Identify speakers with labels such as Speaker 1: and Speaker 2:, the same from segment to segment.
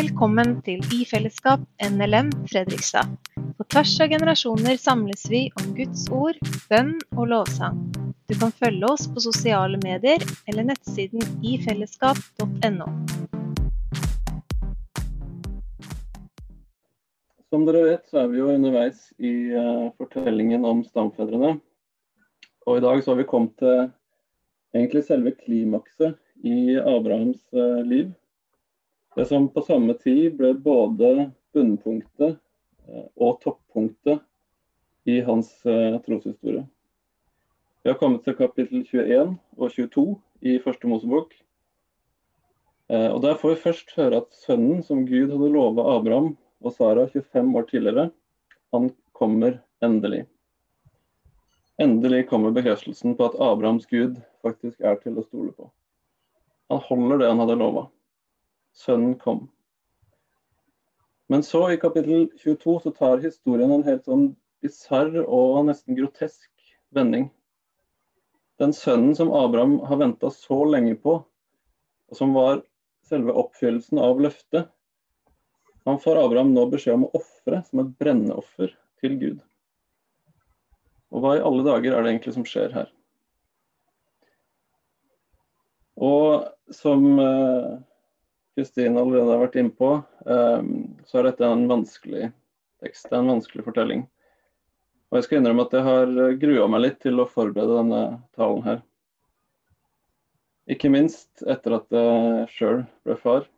Speaker 1: Velkommen til I fellesskap NLM Fredrikstad. På tvers av generasjoner samles vi om Guds ord, bønn og lovsang. Du kan følge oss på sosiale medier eller nettsiden ifellesskap.no.
Speaker 2: Som dere vet, så er vi jo underveis i uh, fortellingen om stamfedrene. Og i dag så har vi kommet til egentlig selve klimakset i Abrahams uh, liv. Det som på samme tid ble både bunnpunktet eh, og toppunktet i hans eh, troshistorie. Vi har kommet til kapittel 21 og 22 i første Mosebok. Eh, og Der får vi først høre at sønnen som Gud hadde lova Abraham og Sara 25 år tidligere, han kommer endelig. Endelig kommer bekreftelsen på at Abrahams Gud faktisk er til å stole på. Han holder det han hadde lova. Sønnen kom. Men så, i kapittel 22, så tar historien en helt sånn bisarr og nesten grotesk vending. Den sønnen som Abraham har venta så lenge på, og som var selve oppfyllelsen av løftet, han får Abraham nå beskjed om å ofre som et brenneoffer til Gud. Og hva i alle dager er det egentlig som skjer her? Og som eh, Kristin allerede har vært innpå, på, så er dette en vanskelig tekst. Det er en vanskelig fortelling. Og jeg skal innrømme at jeg har grua meg litt til å forberede denne talen her. Ikke minst etter at jeg sjøl ble far.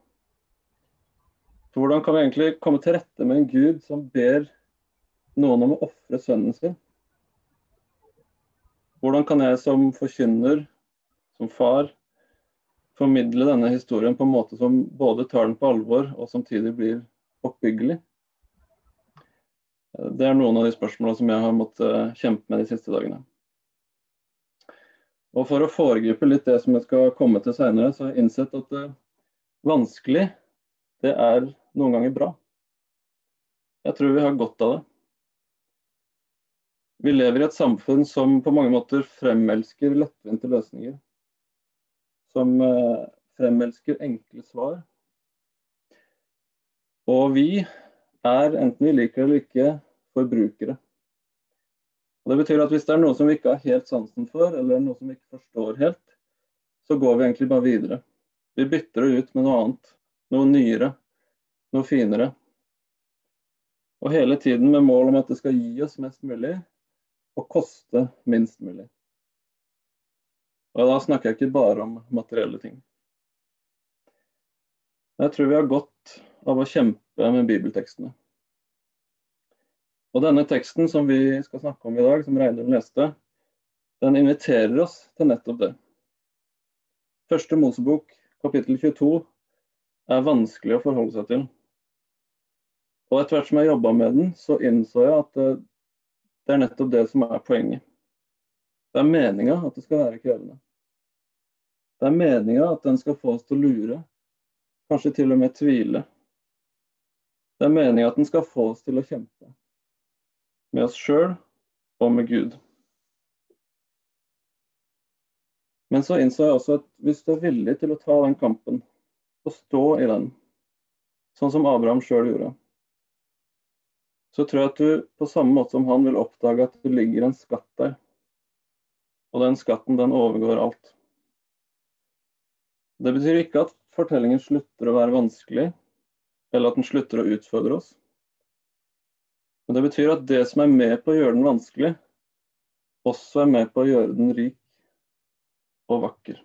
Speaker 2: For hvordan kan vi egentlig komme til rette med en gud som ber noen om å ofre sønnen sin? Hvordan kan jeg som forkynner, som far, formidle denne historien på en måte som både tar den på alvor og samtidig blir oppbyggelig. Det er noen av de spørsmålene som jeg har måttet eh, kjempe med de siste dagene. Og For å foregripe litt det som jeg skal komme til senere, så har jeg innsett at det vanskelig, det er noen ganger bra. Jeg tror vi har godt av det. Vi lever i et samfunn som på mange måter fremelsker lettvinte løsninger som eh, fremelsker enkle svar. Og vi er, enten vi liker det eller ikke, forbrukere. Og Det betyr at hvis det er noe som vi ikke har helt sansen for, eller noe som vi ikke forstår helt, så går vi egentlig bare videre. Vi bytter det ut med noe annet. Noe nyere. Noe finere. Og hele tiden med mål om at det skal gi oss mest mulig, og koste minst mulig. Og da snakker jeg ikke bare om materielle ting. Jeg tror vi har godt av å kjempe med bibeltekstene. Og denne teksten som vi skal snakke om i dag, som Reidun leste, den inviterer oss til nettopp det. Første Mosebok, kapittel 22, er vanskelig å forholde seg til. Og etter hvert som jeg jobba med den, så innså jeg at det er nettopp det som er poenget. Det er meninga at det skal være krevende. Det er meninga at den skal få oss til å lure, kanskje til og med tvile. Det er meninga at den skal få oss til å kjempe. Med oss sjøl og med Gud. Men så innså jeg også at hvis du er villig til å ta den kampen, og stå i den, sånn som Abraham sjøl gjorde, så tror jeg at du på samme måte som han vil oppdage at det ligger en skatt der. Og den skatten, den overgår alt. Det betyr ikke at fortellingen slutter å være vanskelig, eller at den slutter å utfordre oss. Men det betyr at det som er med på å gjøre den vanskelig, også er med på å gjøre den rik og vakker.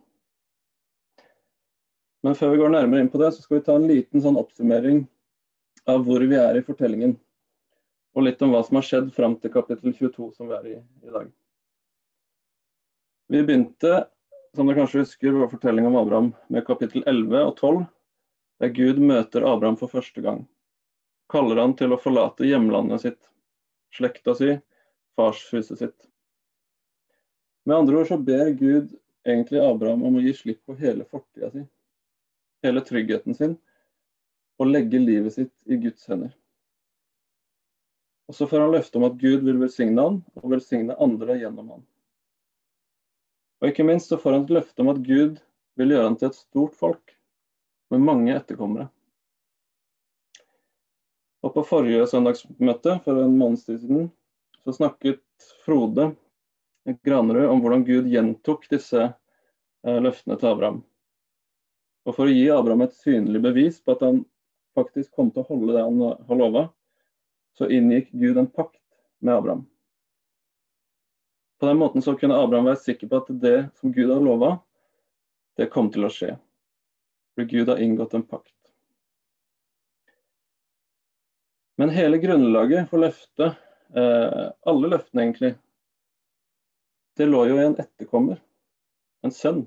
Speaker 2: Men før vi går nærmere inn på det, så skal vi ta en liten sånn oppsummering av hvor vi er i fortellingen. Og litt om hva som har skjedd fram til kapittel 22, som vi er i i dag. Vi begynte, som dere kanskje husker, vår fortelling om Abraham med kapittel 11 og 12, der Gud møter Abraham for første gang. Kaller han til å forlate hjemlandet sitt, slekta si, farshuset sitt. Med andre ord så ber Gud egentlig Abraham om å gi slipp på hele fortida si, hele tryggheten sin, og legge livet sitt i Guds hender. Og så får han løfte om at Gud vil velsigne han, og velsigne andre gjennom han. Og ikke minst så får han et løfte om at Gud vil gjøre han til et stort folk med mange etterkommere. Og På forrige søndagsmøte for en måneds tid siden så snakket Frode Granerud om hvordan Gud gjentok disse eh, løftene til Abraham. Og For å gi Abraham et synlig bevis på at han faktisk kom til å holde det han har lova, så inngikk Gud en pakt med Abraham. På den måten så kunne Abraham være sikker på at det som Gud har lova, det kom til å skje. For Gud har inngått en pakt. Men hele grunnlaget for løftet, eh, alle løftene egentlig, det lå jo i en etterkommer, en sønn.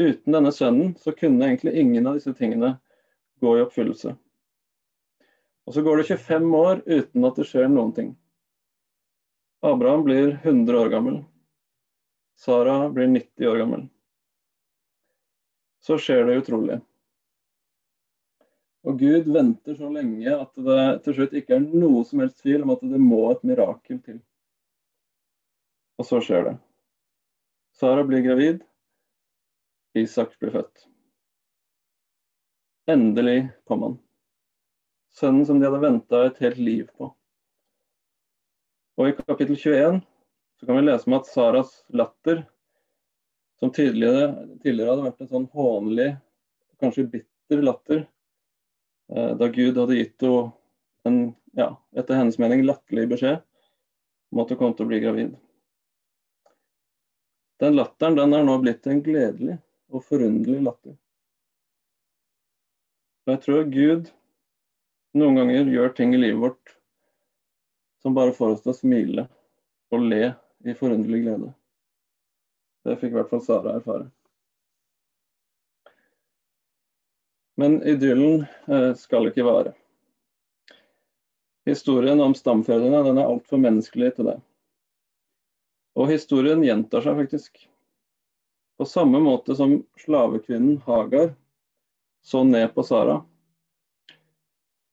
Speaker 2: Uten denne sønnen så kunne egentlig ingen av disse tingene gå i oppfyllelse. Og så går det 25 år uten at det skjer noen ting. Abraham blir 100 år gammel. Sara blir 90 år gammel. Så skjer det utrolige. Og Gud venter så lenge at det til slutt ikke er noe som helst tvil om at det må et mirakel til. Og så skjer det. Sara blir gravid. Isak blir født. Endelig kom han. Sønnen som de hadde venta et helt liv på. Og i kapittel 21 så kan vi lese om at Saras latter, som tidligere, tidligere hadde vært en sånn hånlig, kanskje bitter latter, eh, da Gud hadde gitt henne en, ja, etter hennes mening latterlig beskjed om at hun kom til å bli gravid. Den latteren den er nå blitt en gledelig og forunderlig latter. Og jeg tror Gud noen ganger gjør ting i livet vårt som bare får oss til å smile og le i forunderlig glede. Det fikk i hvert fall Sara erfare. Men idyllen eh, skal ikke vare. Historien om stamfedrene den er altfor menneskelig til det. Og historien gjentar seg faktisk. På samme måte som slavekvinnen Hagar så ned på Sara,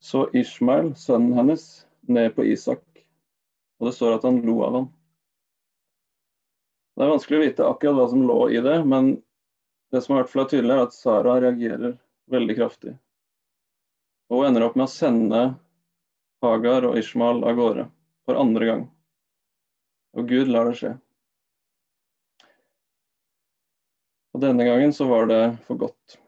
Speaker 2: så Ishmael, sønnen hennes, ned på Isak. Og det står at han lo av ham. Det er vanskelig å vite akkurat hva som lå i det, men det som i hvert fall er tydelig, er at Sara reagerer veldig kraftig. Og hun ender opp med å sende Hagar og Ishmael av gårde for andre gang. Og Gud lar det skje. Og denne gangen så var det for godt.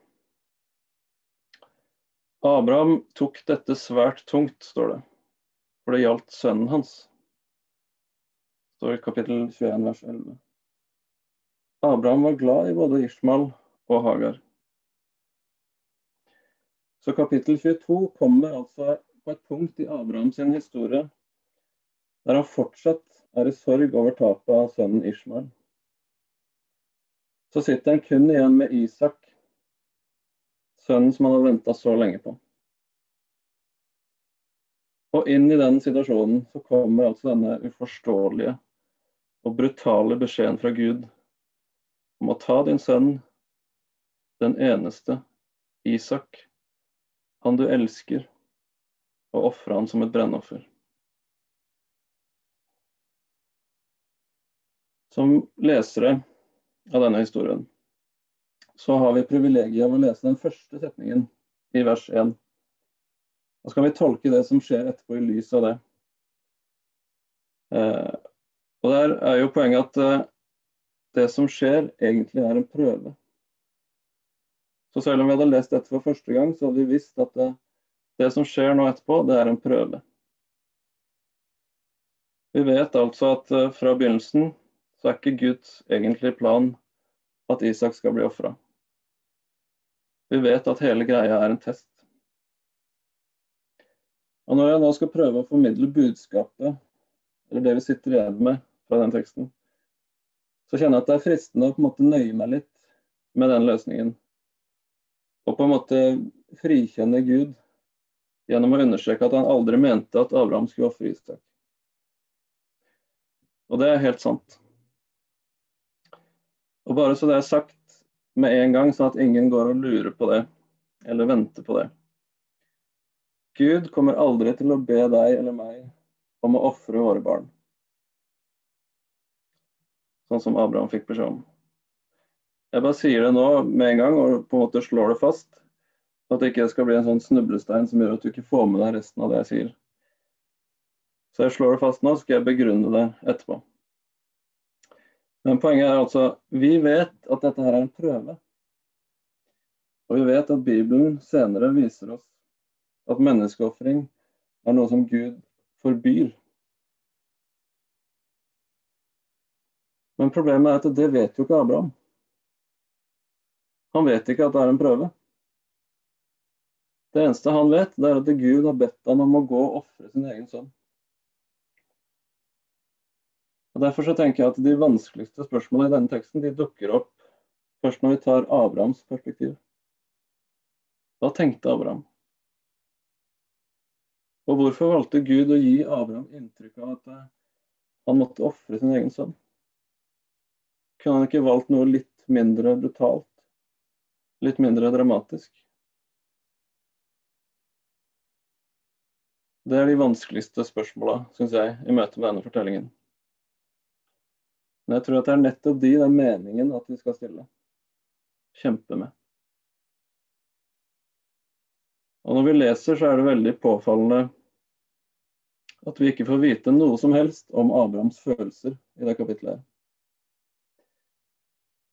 Speaker 2: Abraham tok dette svært tungt, står det, for det gjaldt sønnen hans. Står kapittel 21 vers 11. Abraham var glad i både Ishmael og Hagar. Så kapittel 22 kommer altså på et punkt i Abrahams historie der han fortsatt er i sorg over tapet av sønnen Ishmael. Så sitter han kun igjen med Isak, sønnen som han har venta så lenge på. Og inn i den situasjonen så kommer altså denne uforståelige og brutale beskjeden fra Gud om å ta din sønn, den eneste, Isak, han du elsker, og ofre han som et brennoffer. Som lesere av denne historien så har vi privilegiet av å lese den første setningen i vers 1. Da skal vi tolke det som skjer etterpå, i lys av det. Eh, og Der er jo poenget at eh, det som skjer, egentlig er en prøve. Så selv om vi hadde lest dette for første gang, så hadde vi visst at det, det som skjer nå etterpå, det er en prøve. Vi vet altså at eh, fra begynnelsen så er ikke Guds egentlige plan at Isak skal bli ofra. Vi vet at hele greia er en test. Og Når jeg nå skal prøve å formidle budskapet, eller det vi sitter igjen med fra den teksten, så kjenner jeg at det er fristende å på en måte nøye meg litt med den løsningen. Og på en måte frikjenne Gud gjennom å understreke at han aldri mente at Abraham skulle ofre Isak. Og det er helt sant. Og bare så det er sagt med en gang, sånn at ingen går og lurer på det, eller venter på det. Gud kommer aldri til å be deg eller meg om å ofre våre barn. Sånn som Abraham fikk beskjed om. Jeg bare sier det nå med en gang og på en måte slår det fast, Så at det ikke skal bli en sånn snublestein som gjør at du ikke får med deg resten av det jeg sier. Så jeg slår det fast nå, så skal jeg begrunne det etterpå. Men poenget er altså vi vet at dette her er en prøve. Og vi vet at Bibelen senere viser oss at menneskeofring er noe som Gud forbyr. Men problemet er at det vet jo ikke Abraham. Han vet ikke at det er en prøve. Det eneste han vet, det er at Gud har bedt han om å gå og ofre sin egen sønn. Og Derfor så tenker jeg at de vanskeligste spørsmålene i denne teksten de dukker opp først når vi tar Abrahams perspektiv. Hva tenkte Abraham? Og hvorfor valgte Gud å gi Abraham inntrykk av at han måtte ofre sin egen sønn? Kunne han ikke valgt noe litt mindre brutalt? Litt mindre dramatisk? Det er de vanskeligste spørsmåla, syns jeg, i møte med denne fortellingen. Men jeg tror at det er nettopp de det er meningen at vi skal stille. Kjempe med. Og når vi leser, så er det veldig påfallende at vi ikke får vite noe som helst om Abrahams følelser i det kapittelet.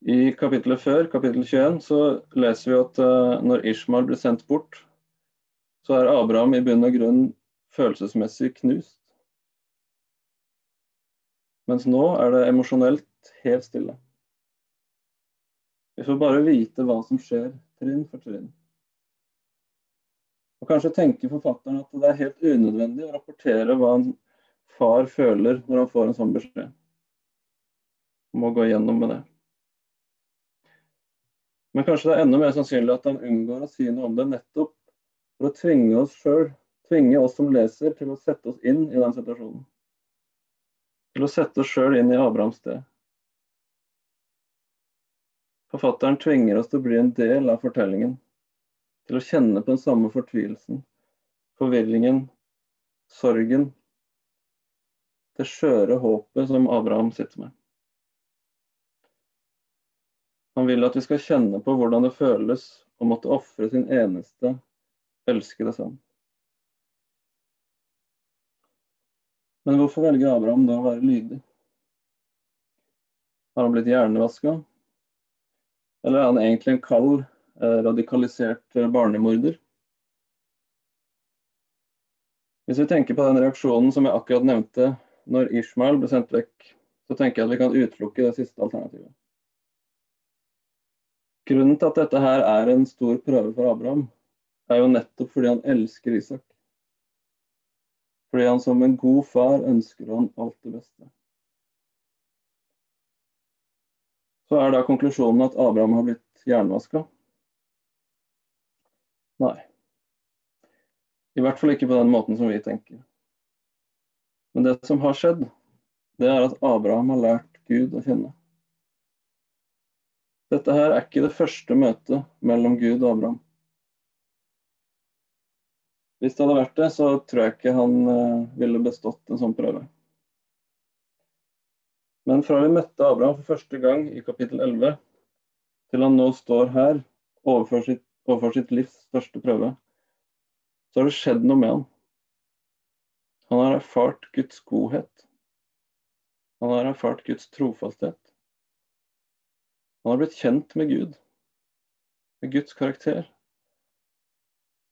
Speaker 2: I kapittelet før, kapittel 21, så leser vi at uh, når Ishmael blir sendt bort, så er Abraham i bunn og grunn følelsesmessig knust. Mens nå er det emosjonelt helt stille. Vi får bare vite hva som skjer trinn for trinn. Og Kanskje tenker forfatteren at det er helt unødvendig å rapportere hva en far føler når han får en sånn beskjed. Må gå igjennom med det. Men kanskje det er enda mer sannsynlig at han unngår å si noe om det nettopp for å tvinge oss sjøl, tvinge oss som leser, til å sette oss inn i den situasjonen. Til å sette oss sjøl inn i Abrahams sted. Forfatteren tvinger oss til å bli en del av fortellingen til å kjenne på den samme fortvilelsen, forvirringen, sorgen, det skjøre håpet som Abraham sitter med. Han vil at vi skal kjenne på hvordan det føles å måtte ofre sin eneste elskede sønn. Men hvorfor velger Abraham da å være lydig? Har han blitt hjernevaska? Eller er han egentlig en kald Eh, radikalisert eh, barnemorder. Hvis vi tenker på den reaksjonen som jeg akkurat nevnte når Ishmael ble sendt vekk, så tenker jeg at vi kan utelukke det siste alternativet. Grunnen til at dette her er en stor prøve for Abraham, er jo nettopp fordi han elsker Isak. Fordi han som en god far ønsker han alt det beste. Så er da konklusjonen at Abraham har blitt jernvaska. Nei. I hvert fall ikke på den måten som vi tenker. Men det som har skjedd, det er at Abraham har lært Gud å kjenne. Dette her er ikke det første møtet mellom Gud og Abraham. Hvis det hadde vært det, så tror jeg ikke han eh, ville bestått en sånn prøve. Men fra vi møtte Abraham for første gang i kapittel 11, til han nå står her overfor sitt overfor sitt livs største prøve, så har det skjedd noe med han. Han har erfart Guds godhet. Han har erfart Guds trofasthet. Han har blitt kjent med Gud, med Guds karakter.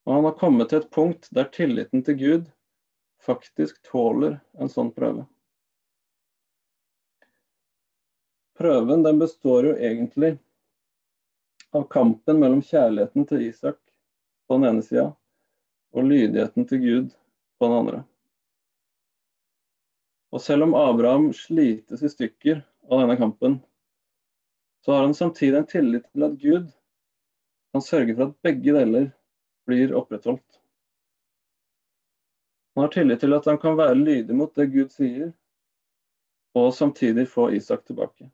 Speaker 2: Og han har kommet til et punkt der tilliten til Gud faktisk tåler en sånn prøve. Prøven den består jo egentlig av kampen mellom kjærligheten til Isak på den ene sida og lydigheten til Gud på den andre. Og selv om Abraham slites i stykker av denne kampen, så har han samtidig en tillit til at Gud kan sørge for at begge deler blir opprettholdt. Han har tillit til at han kan være lydig mot det Gud sier, og samtidig få Isak tilbake.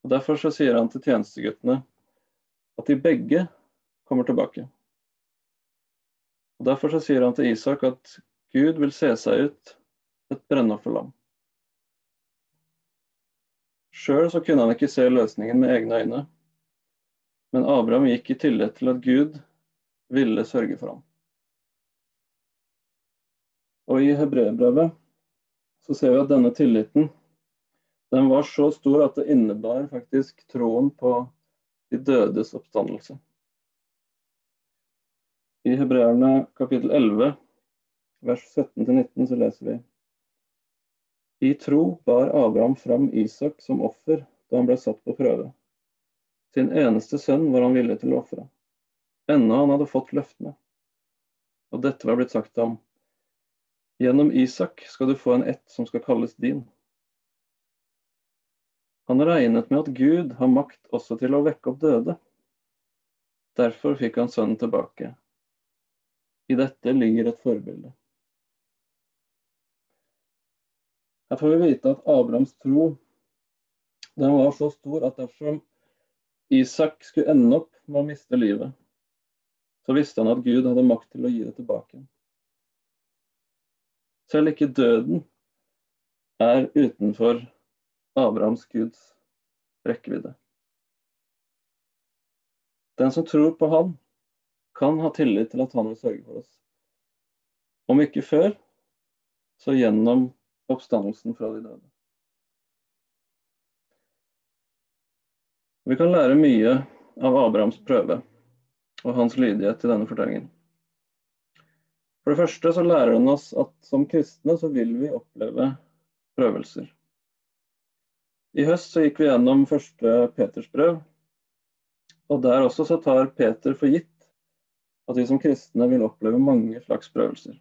Speaker 2: Og Derfor så sier han til tjenesteguttene at de begge kommer tilbake. Og Derfor så sier han til Isak at Gud vil se seg ut et brennofferlam. Sjøl så kunne han ikke se løsningen med egne øyne. Men Abraham gikk i tillit til at Gud ville sørge for ham. Og i hebreerbrevet så ser vi at denne tilliten den var så stor at det innebar faktisk troen på de dødes oppstandelse. I Hebreerne kapittel 11, vers 17-19, så leser vi I tro bar Abraham fram Isak som offer da han ble satt på prøve. Sin eneste sønn var han villig til å ofre, enda han hadde fått løftene. Og dette var blitt sagt til ham. Gjennom Isak skal du få en ett som skal kalles din. Han regnet med at Gud har makt også til å vekke opp døde. Derfor fikk han sønnen tilbake. I dette ligger et forbilde. Her får vi vite at Abrahams tro den var så stor at dersom Isak skulle ende opp med å miste livet, så visste han at Gud hadde makt til å gi det tilbake. Selv ikke døden er utenfor Abrahams Guds rekkevidde. Den som tror på Han, kan ha tillit til at Han vil sørge for oss. Om ikke før, så gjennom oppstandelsen fra de døde. Vi kan lære mye av Abrahams prøve og hans lydighet til denne fortellingen. For det første så lærer den oss at som kristne så vil vi oppleve prøvelser. I høst så gikk vi gjennom første Peters brev, og der også så tar Peter for gitt at vi som kristne vil oppleve mange slags prøvelser.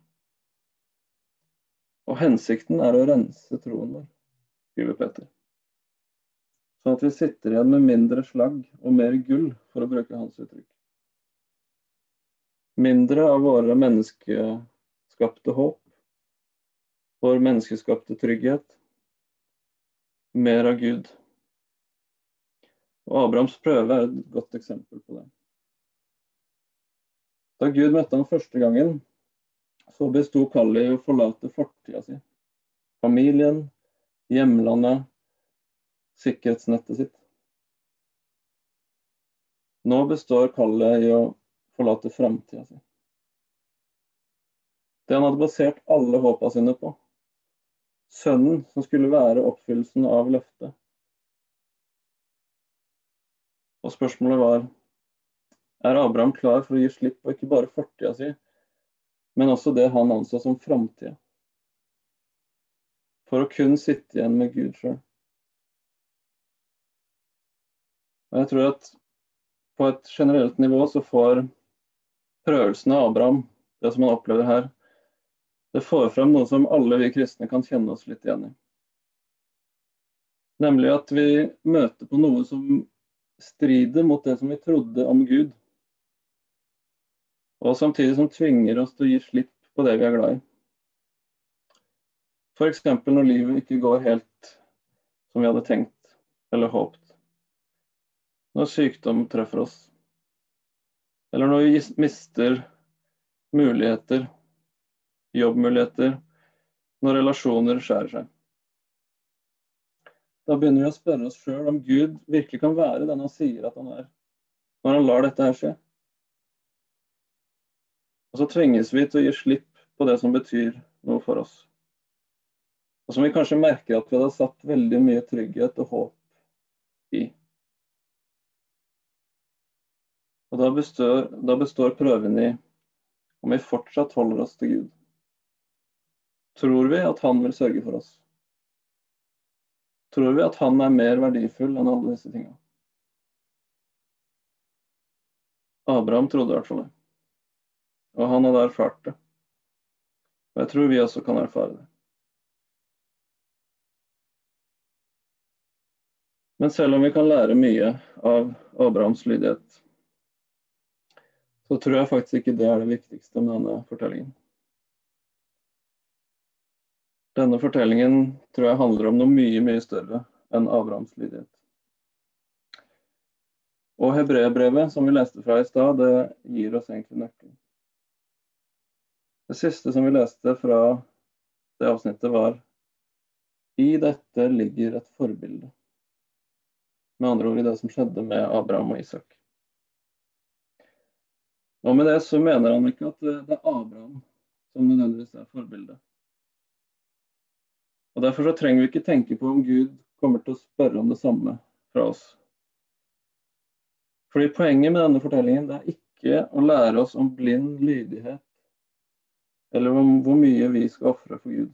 Speaker 2: Og hensikten er å rense troen vår, skriver Peter. Sånn at vi sitter igjen med mindre slagg og mer gull, for å bruke hans uttrykk. Mindre av våre menneskeskapte håp, vår menneskeskapte trygghet. Mer av Gud. Og Abrahams prøve er et godt eksempel på det. Da Gud møtte ham første gangen, så besto kallet i å forlate fortida si. Familien, hjemlandet, sikkerhetsnettet sitt. Nå består kallet i å forlate framtida si. Det han hadde basert alle håpa sine på. Sønnen som skulle være oppfyllelsen av løftet. Og spørsmålet var er Abraham klar for å gi slipp på ikke bare fortida si, men også det han anså som framtida. For å kun sitte igjen med Gud sjøl. Og jeg tror at på et generelt nivå så får prøvelsene av Abraham, det som han opplever her, det får frem noe som alle vi kristne kan kjenne oss litt igjen i. Nemlig at vi møter på noe som strider mot det som vi trodde om Gud. Og samtidig som tvinger oss til å gi slipp på det vi er glad i. F.eks. når livet ikke går helt som vi hadde tenkt eller håpt. Når sykdom treffer oss. Eller når vi mister muligheter, jobbmuligheter, når relasjoner skjærer seg. Da begynner vi å spørre oss sjøl om Gud virkelig kan være den han sier at han er, når han lar dette her skje. Og så tvinges vi til å gi slipp på det som betyr noe for oss. Og som vi kanskje merker at vi hadde satt veldig mye trygghet og håp i. Og da består, da består prøven i om vi fortsatt holder oss til Gud. Tror vi at han vil sørge for oss? Tror vi at han er mer verdifull enn alle disse tingene? Abraham trodde i hvert fall det. Og han hadde erfart det. Og jeg tror vi også kan erfare det. Men selv om vi kan lære mye av Abrahams lydighet, så tror jeg faktisk ikke det er det viktigste med denne fortellingen. Denne fortellingen tror jeg handler om noe mye, mye større enn Abrahams lydighet. Og hebreerbrevet, som vi leste fra i stad, det gir oss egentlig nøkkelen. Det siste som vi leste fra det avsnittet, var i dette ligger et forbilde. Med andre ord i det som skjedde med Abraham og Isak. Og med det så mener han ikke at det er Abraham som nødvendigvis er forbildet. Og Derfor så trenger vi ikke tenke på om Gud kommer til å spørre om det samme fra oss. Fordi Poenget med denne fortellingen det er ikke å lære oss om blind lydighet, eller hvor mye vi skal ofre for Gud.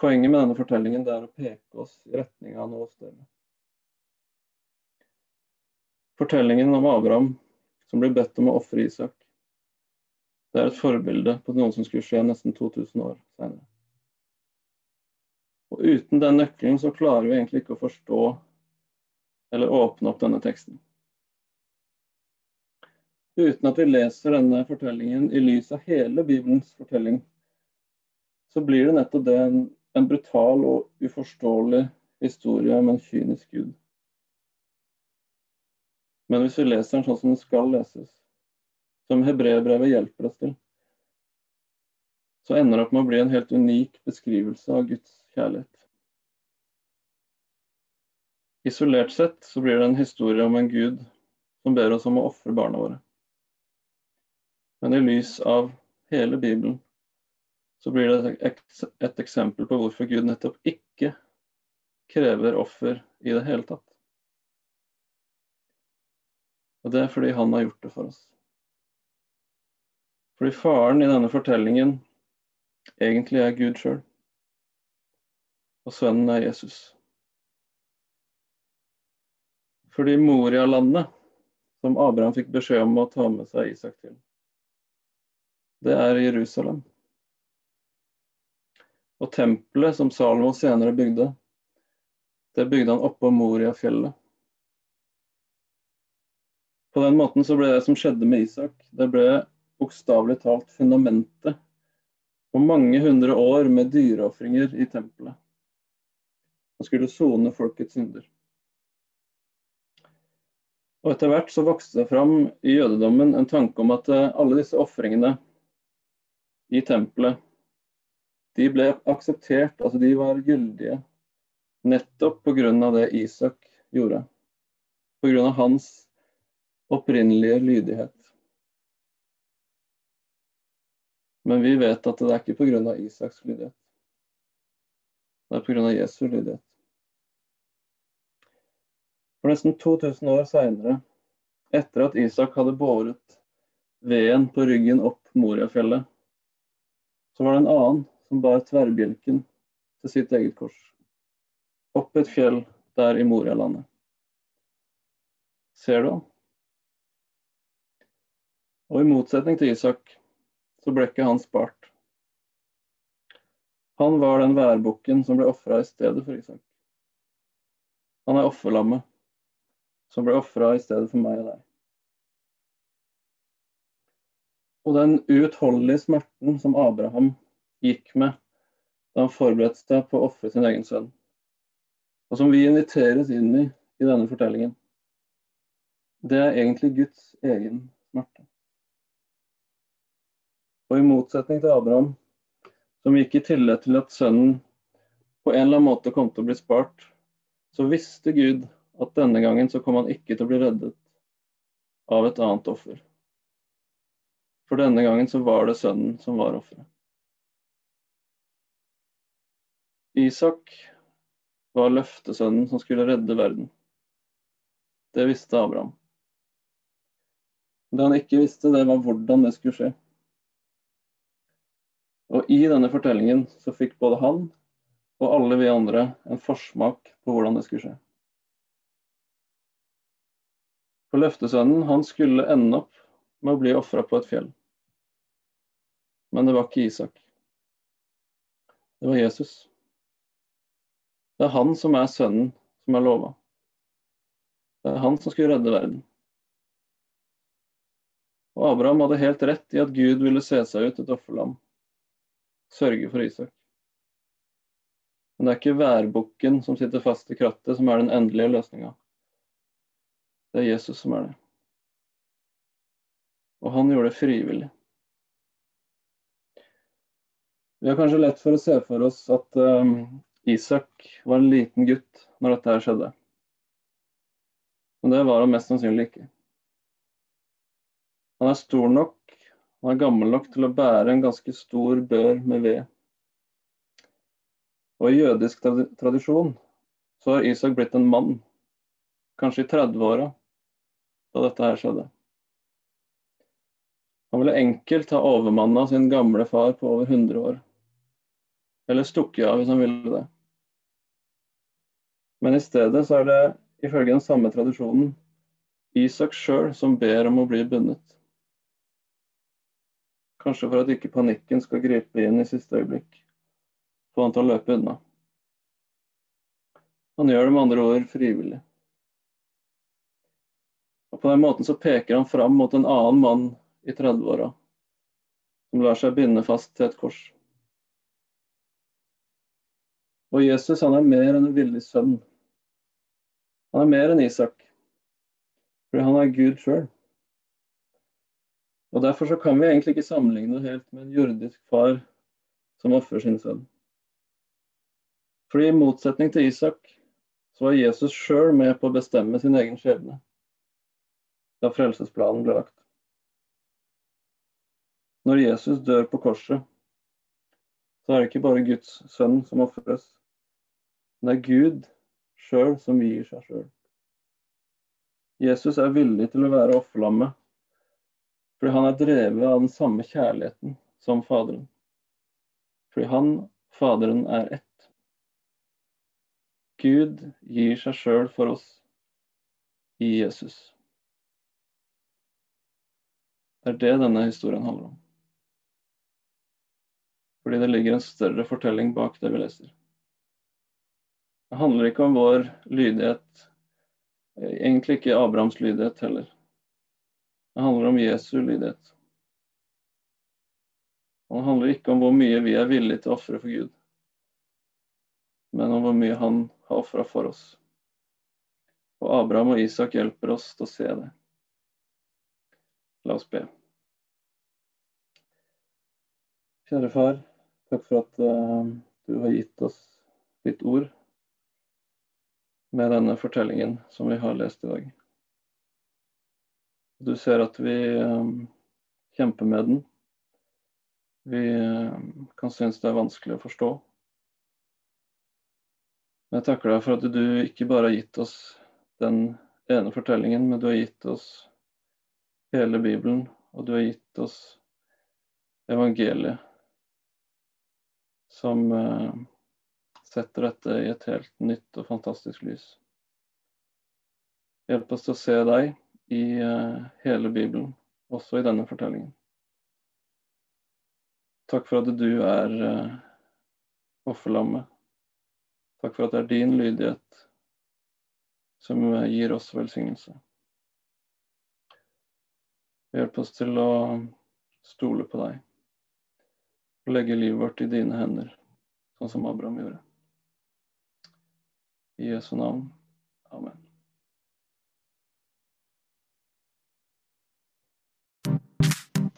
Speaker 2: Poenget med denne fortellingen er å peke oss i retning av noe større. Fortellingen om Abraham som blir bedt om å ofre Isak, det er et forbilde på noe som skulle skje nesten 2000 år senere. Og uten den nøkkelen så klarer vi egentlig ikke å forstå eller åpne opp denne teksten. Uten at vi leser denne fortellingen i lys av hele Bibelens fortelling, så blir det nettopp det en en brutal og uforståelig historie om en kynisk gud. Men hvis vi leser den sånn som den skal leses, som hebreerbrevet hjelper oss til, så ender det opp med å bli en helt unik beskrivelse av Guds kjærlighet. Isolert sett så blir det en historie om en gud som ber oss om å ofre barna våre. Men i lys av hele Bibelen så blir det et, eksempel på hvorfor Gud nettopp ikke krever offer i det hele tatt. Og det er fordi han har gjort det for oss. Fordi faren i denne fortellingen egentlig er Gud sjøl. Og sønnen er Jesus. Fordi Moria-landet, som Abraham fikk beskjed om å ta med seg Isak til, det er Jerusalem. Og tempelet som Salomo senere bygde, det bygde han oppå Moria-fjellet. På den måten så ble det som skjedde med Isak, det ble bokstavelig talt fundamentet på mange hundre år med dyreofringer i tempelet. Han skulle sone folkets synder. Og Etter hvert så vokste det fram i jødedommen en tanke om at eh, alle disse ofringene i tempelet de ble akseptert, altså de var gyldige nettopp pga. det Isak gjorde. Pga. hans opprinnelige lydighet. Men vi vet at det er ikke pga. Isaks lydighet. Det er pga. Jesu lydighet. For nesten 2000 år seinere, etter at Isak hadde båret veden på ryggen opp Moriafjellet, så var det en annen som bar tverrbjelken til sitt eget kors. Opp et fjell der i Morialandet. Ser du han? Og i motsetning til Isak så ble ikke han spart. Han var den værbukken som ble ofra i stedet for Isak. Han er offerlammet som ble ofra i stedet for meg og deg. Og den uutholdelige smerten som Abraham gikk med da han forberedte seg på å ofre sin egen sønn. Og som vi inviteres inn i i denne fortellingen. Det er egentlig Guds egen smerte. Og i motsetning til Abraham, som gikk i tillegg til at sønnen på en eller annen måte kom til å bli spart, så visste Gud at denne gangen så kom han ikke til å bli reddet av et annet offer. For denne gangen så var det sønnen som var offeret. Isak var løftesønnen som skulle redde verden. Det visste Abraham. Det han ikke visste, det var hvordan det skulle skje. Og i denne fortellingen så fikk både han og alle vi andre en forsmak på hvordan det skulle skje. For løftesønnen, han skulle ende opp med å bli ofra på et fjell. Men det var ikke Isak. Det var Jesus. Det er han som er sønnen som er lova. Det er han som skulle redde verden. Og Abraham hadde helt rett i at Gud ville se seg ut et offerlam, sørge for Isak. Men det er ikke værbukken som sitter fast i krattet, som er den endelige løsninga. Det er Jesus som er det. Og han gjorde det frivillig. Vi har kanskje lett for å se for oss at um, Isak var en liten gutt når dette her skjedde. Men det var han mest sannsynlig ikke. Han er stor nok, han er gammel nok til å bære en ganske stor bør med ved. Og i jødisk tradisjon så har Isak blitt en mann, kanskje i 30-åra, da dette her skjedde. Han ville enkelt ha overmanna sin gamle far på over 100 år. Eller stukket av hvis han ville det. Men i stedet så er det ifølge den samme tradisjonen Isak sjøl som ber om å bli bundet. Kanskje for at ikke panikken skal gripe inn i siste øyeblikk. Få han til å løpe unna. Han gjør det med andre ord frivillig. Og På den måten så peker han fram mot en annen mann i 30-åra som lar seg binde fast til et kors. Og Jesus han er mer enn en villig sønn. Han er mer enn Isak, fordi han er Gud sjøl. Og Derfor så kan vi egentlig ikke sammenligne helt med en jordisk far som ofrer sin sønn. Fordi I motsetning til Isak så var Jesus sjøl med på å bestemme sin egen skjebne da frelsesplanen ble lagt. Når Jesus dør på korset, så er det ikke bare Guds sønn som ofres, men det er Gud sjøl som gir seg sjøl. Jesus er villig til å være offerlammet fordi han er drevet av den samme kjærligheten som Faderen. Fordi han, Faderen, er ett. Gud gir seg sjøl for oss i Jesus. Det er det denne historien handler om. Fordi det ligger en større fortelling bak det vi leser. Det handler ikke om vår lydighet, egentlig ikke Abrahams lydighet heller. Det handler om Jesu lydighet. Og det handler ikke om hvor mye vi er villige til å ofre for Gud, men om hvor mye han har ofra for oss. Og Abraham og Isak hjelper oss til å se det. La oss be. Kjære far, takk for at uh, du har gitt oss ditt ord med denne fortellingen som vi har lest i dag. Du ser at vi um, kjemper med den. Vi um, kan synes det er vanskelig å forstå. Men jeg takker deg for at du ikke bare har gitt oss den ene fortellingen, men du har gitt oss hele Bibelen, og du har gitt oss evangeliet, som uh, setter dette i et helt nytt og fantastisk lys. Hjelp oss til å se deg i eh, hele Bibelen, også i denne fortellingen. Takk for at du er eh, offerlammet. Takk for at det er din lydighet som eh, gir oss velsignelse. Hjelp oss til å stole på deg og legge livet vårt i dine hender, sånn som Abraham gjorde. I Jesu navn. Amen.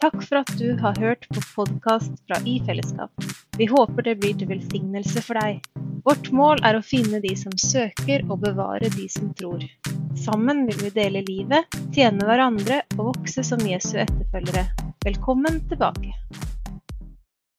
Speaker 1: Takk for at du har hørt på podkast fra I fellesskap. Vi håper det blir til velsignelse for deg. Vårt mål er å finne de som søker, og bevare de som tror. Sammen vil vi dele livet, tjene hverandre og vokse som Jesu etterfølgere. Velkommen tilbake.